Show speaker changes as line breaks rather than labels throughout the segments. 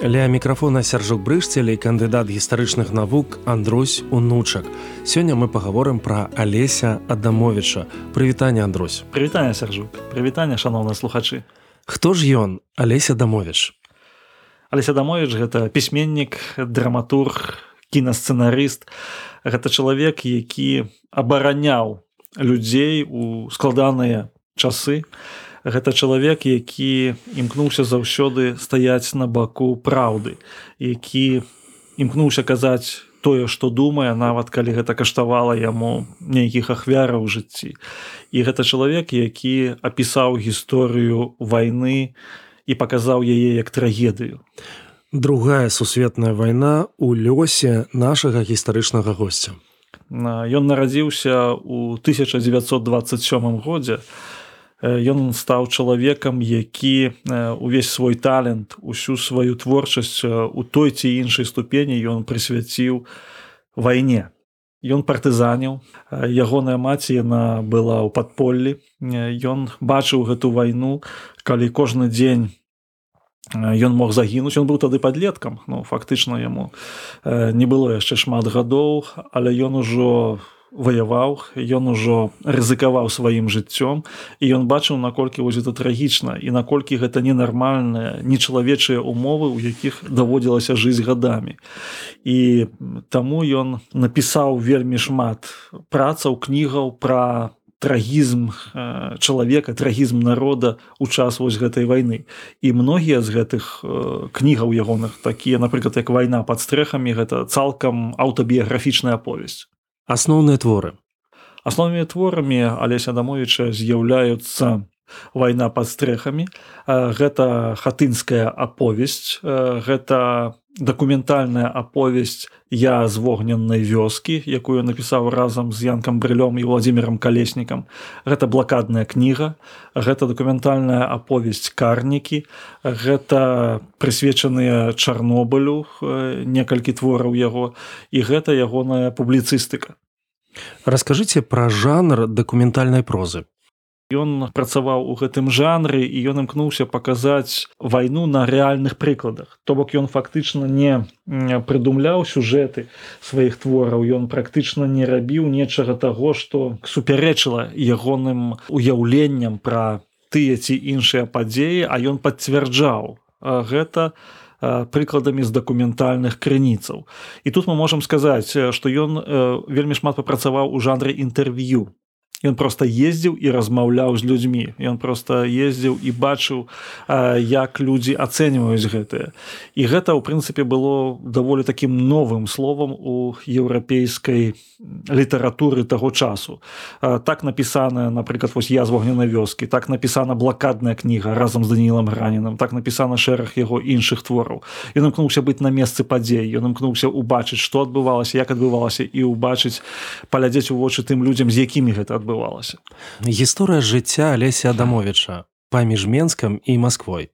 Ля мікрафона сяржук брышцелей кандыдат гістарычных навук Андрусь унучак. Сёння мы пагаворым пра Алеся Адамовіча. Прывітанне Андрусь.
Прывітанне сяржук. Прывітанне шаноўныя слухачы.
Хто ж ён Алеся Дамовіч?
Алеся Дамовіч гэта пісьменнік, драматург, кінасцэнарыст. Гэта чалавек, які абараняў людзей у складаныя часы гэта чалавек які імкнуўся заўсёды стаяць на баку праўды які імкнуўся казаць тое што думае нават калі гэта каштавала яму нейкіх ахвяраў жыцці. І гэта чалавек які апісаў гісторыю вайны і паказаў яе як трагедыю.
Другая сусветная вайна у лёсе нашага гістарычнага госця.
Ён нарадзіўся ў 1927 годзе ён стаў чалавекам які увесь свой талент усю сваю творчасць у той ці іншай ступені ён прысвяціў вайне. Ён партызаніў. Ягоная маці яна была ў падполлі. Ён бачыў гэту вайну калі кожны дзень ён мог загінуць. Ён быў тады падлеткам ну фактычна яму не было яшчэ шмат гадоў але ён ужо ваяваў ён ужо рызыкаваў сваім жыццём і ён бачыў наколькі вось это трагічна і наколькі гэта ненармальныя нечалавечыя умовы у якіх даводзілася жыць гадамі. І таму ён напісаў вельмі шмат працаў кнігаў пра трагізм чалавека трагізм народа у час вось гэтай вайны. І многія з гэтых кнігаў ягоных такія напрыклад як вайна пад стрэхамі гэта цалкам аўтабіяграфічная аповесць
асноўныя творы.
Асноўнымі творамі алеся дамовіча з'яўляюцца вайна пад стрэхамі гэта хатынская аповесць. Гэта дакументальная аповесць я з вогненнай вёскі якую напісаў разам з янкам брылём і владимиром калеснікам гэта блакадная кніга гэта дакументальная аповесць карнікі гэта прысвечаныя чарнобылю некалькі твораў яго і гэта ягоная публіцыстыка
Раскажыце пра жанр дакументальнай прозы.
Ён працаваў у гэтым жанры і ён імкнуўся паказаць вайну на рэальных прыкладах. То бок ён фактычна не прыдумляў сюжэты сваіх твораў. Ён практычна не рабіў нечага таго, што супярэчыла ягоным уяўленням пра тыя ці іншыя падзеі, а ён пацвярджаў гэта, прыкладамі з дакументальных крыніцаў. І тут мы можам сказаць, што ён вельмі шмат папрацаваў у жанры інтэрв'ю Ён просто ездзіў і размаўляў з людзьмі. Ён просто ездзіў і бачыў, як людзі ацэньваюць гэтае. І гэта ў прынцыпе было даволі такім новым словам у еўрапейскай літаратуры таго часу. Так напісаная, напрыклад вось я з вогненай вёскі, так напісана блакадная кніга разам з Данілам раненым, так напісана шэраг яго іншых твораў. Ён імкнуўся быць на месцы падзей, ён імкнуўся ўбачыць, што адбывалася, як адбывалася і ўбачыць палядзець у вочы тым людзям, з якімі гэта адбывалася адбывалася.
Гісторыя жыцця Алеся Адамовіча паміж Менскам і Масквой.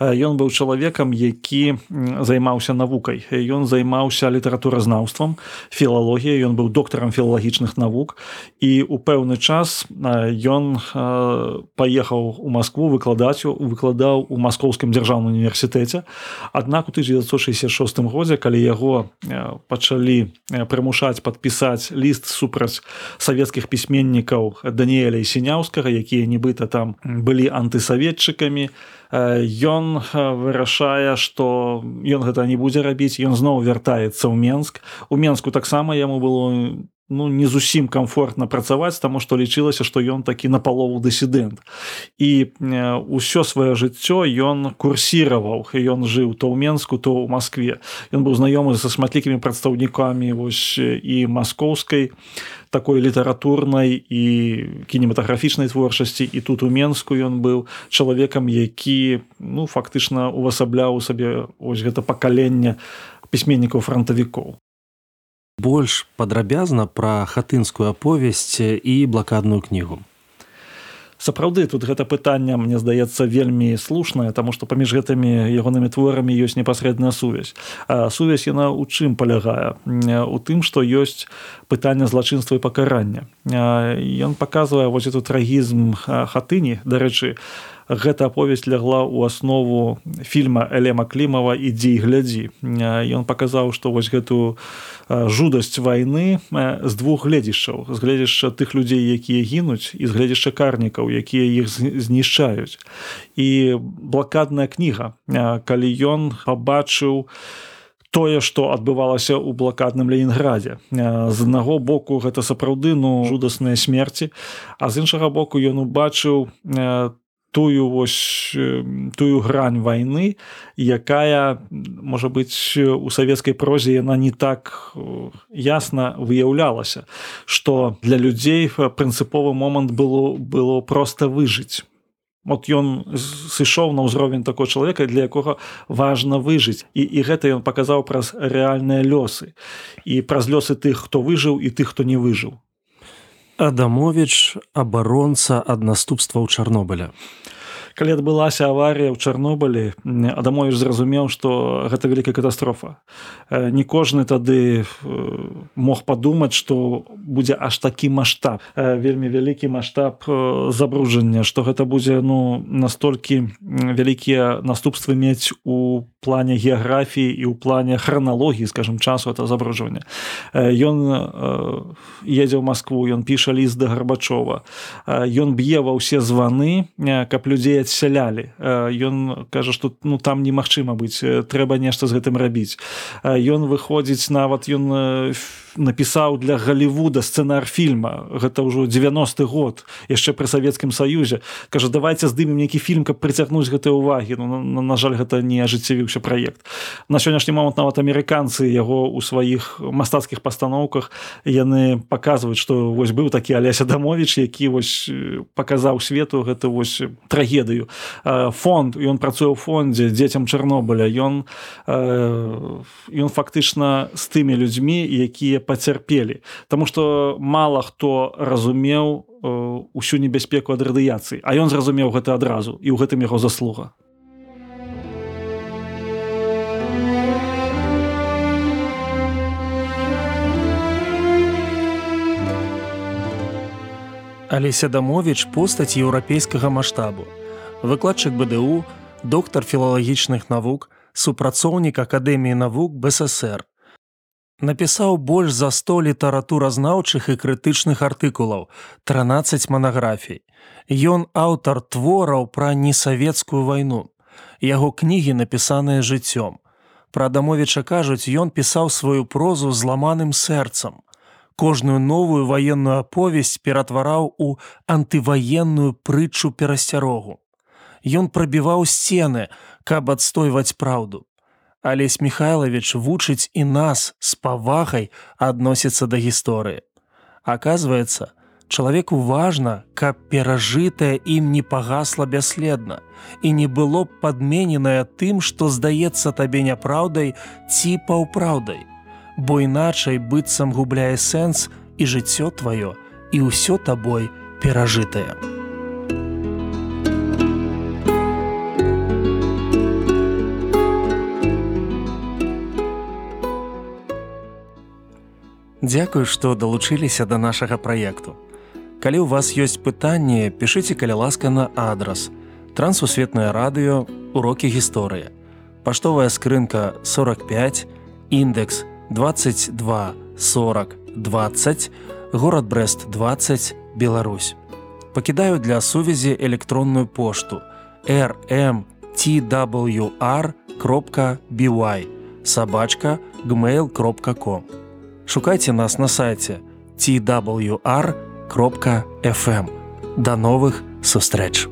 Ён быў чалавекам, які займаўся навукай. Ён займаўся літаратуразнаўствам, філалогіяй, ён быў доктарам філалагічных навук. І ў пэўны час ён паехаў у Маскву выкладаць выкладаў у маскоўскім дзяржаўным універсітэце. Аднак у 1966 годзе, калі яго пачалі прымушаць падпісаць ліст супраць савецкіх пісьменнікаў Даніэля і сіняўскага, якія нібыта там былі антысаветчыкамі, ён вырашае што ён гэта не будзе рабіць ён зноў вяртаецца ў менск. У менску таксама яму было ну не зусім комфортна працаваць таму што лічылася што ён такі на палову дысідэнт. І ўсё сваё жыццё ён курсіраваў. Ён жыў то ў менску то ў москве ён быў знаёмы са шматлікімі прадстаўнікамі вось і маскоўскай такой літаратурнай і кінематаграфічнай творчасці. І тут у менску ён быў чалавекам які ну фактычна увасабляў сабе ось гэта пакаленне пісьменнікаў фронтавікоў
больш падрабязна пра хатынскую аповесць і блакадную кнігу.
Сапраўды тут гэта пытанне мне здаецца вельмі слушнае таму што паміж гэтымі ягонымі творамі ёсць непасрэдная сувязь. А сувязь яна ў чым палягае? У тым што ёсць пытанне злачынства і пакарання ён паказвае вось эту трагізм хатыні. Дарэчы гэта аповесць лягла ў аснову фільма Элема клімава ідзі і глядзі ён паказаў што вось гэтую жудасць вайны з двух гледзяшчаў з гледзяшча тых людзей якія гінуць і з гледзяшча карнікаў якія іх знішчаюць. І блакадная кніга. Калі ён пабачыў тое што адбывалася ў блакадным ленінграде з аднаго боку гэта сапраўды ну жудасныя смерці а з іншага боку ён убачыў там тую вось тую грань войны якая можа быть у савецкай прозе яна не так ясна выяўлялася что для людзей прынцыповы момант было было просто выжыць вот ён сышоў на ўзровень такого чалавека для якога важна выжыць. І і гэта ён паказаў праз рэальныя лёсы. І праз лёсы тых хто выжыў і тых хто не выжыў.
Адамович абаронца ад наступстваў Чарнобыля
калі адбылася аварія ў чарнобылі адамович зразумеў што гэта вялікая катастрофа. Не кожны тады мог падумаць што будзе аж такі маштаб. Вельмі вялікі маштаб забруджання што гэта будзе ну настолькі вялікія наступствы мець у плане геаграфіі і ў плане храналогіі скажем часу это забруджвання ён едзе ў москву ён піша ліст да гарбачова. Ён б'е ва ўсе званы каб людзей адсялялі ён кажа што ну там немагчыма быць трэба нешта з гэтым рабіць. Ён выходзіць нават ён напісаў для галівуда сцэнар фільма. Гэта ўжо 90 год яшчэ пры савецкім саюзе. Кажа давайте здымем нейкі фільм каб прыцягнуць гэтай увагі. Ну, на, на жаль гэта не ажыццявіўся праект. На сённяшні момант нават амерыканцы яго ў сваіх мастацкіх пастаноўках яны паказваюць што вось быў такі аляся дамовіч які вось паказаў свету гэта вось трагедыю фонд ён працуе ў фондзе дзецям чарнобыля ён ён фактычна з тымі людзьмі якія пацярпелі. Таму што мала хто разумеў усю небяспеку ад радыяцыі. А ён зразумеў гэта адразу і ў гэтым яго заслуга.
Алеся дамовіч постаць еўрапейскага маштабу выкладчык бДУ доктар філалагічных навук супрацоўнік акадэміі навук бСр напісаў больш за 100 літаратуразнаўчых і крытычных артыкулаў 13 манаграфій. Ён аўтар твораў пра несавецкую вайну. Яго кнігі напісаныя жыццём. Пра дамовіча кажуць ён пісаў сваю прозу зламаным сэрцам. Кожную новую ваенную аповесць ператвараў у антываенную прытчу перасцярогу ён прабіваў сцены каб адстойваць праўду Алесь Михайлович вучыць і нас з павагай адносіцца да гісторыі. Аказваецца, чалавеку важна, каб перажытае ім не пагасла бясследна і не было падмененае тым, што здаецца табе няпраўдай ці паўпраўдай, бо іначай быццам губляе сэнс і жыццё тваё і ўсё табой перажытае. Дзякую, што далучыліся да нашага праекту. Калі ў вас ёсць пытанні, пішыце каля ласка на адрас. Трансусветнае радыё, урокі гісторыі. Паштовая скрынка 45, індекс 22 40 20, горад Брест 20, Беларусь. Пакідаю для сувязі электронную пошту rmtwr.by сабачка gmail.com шукайце нас на сайце twr.fm. Да новых сустрэч!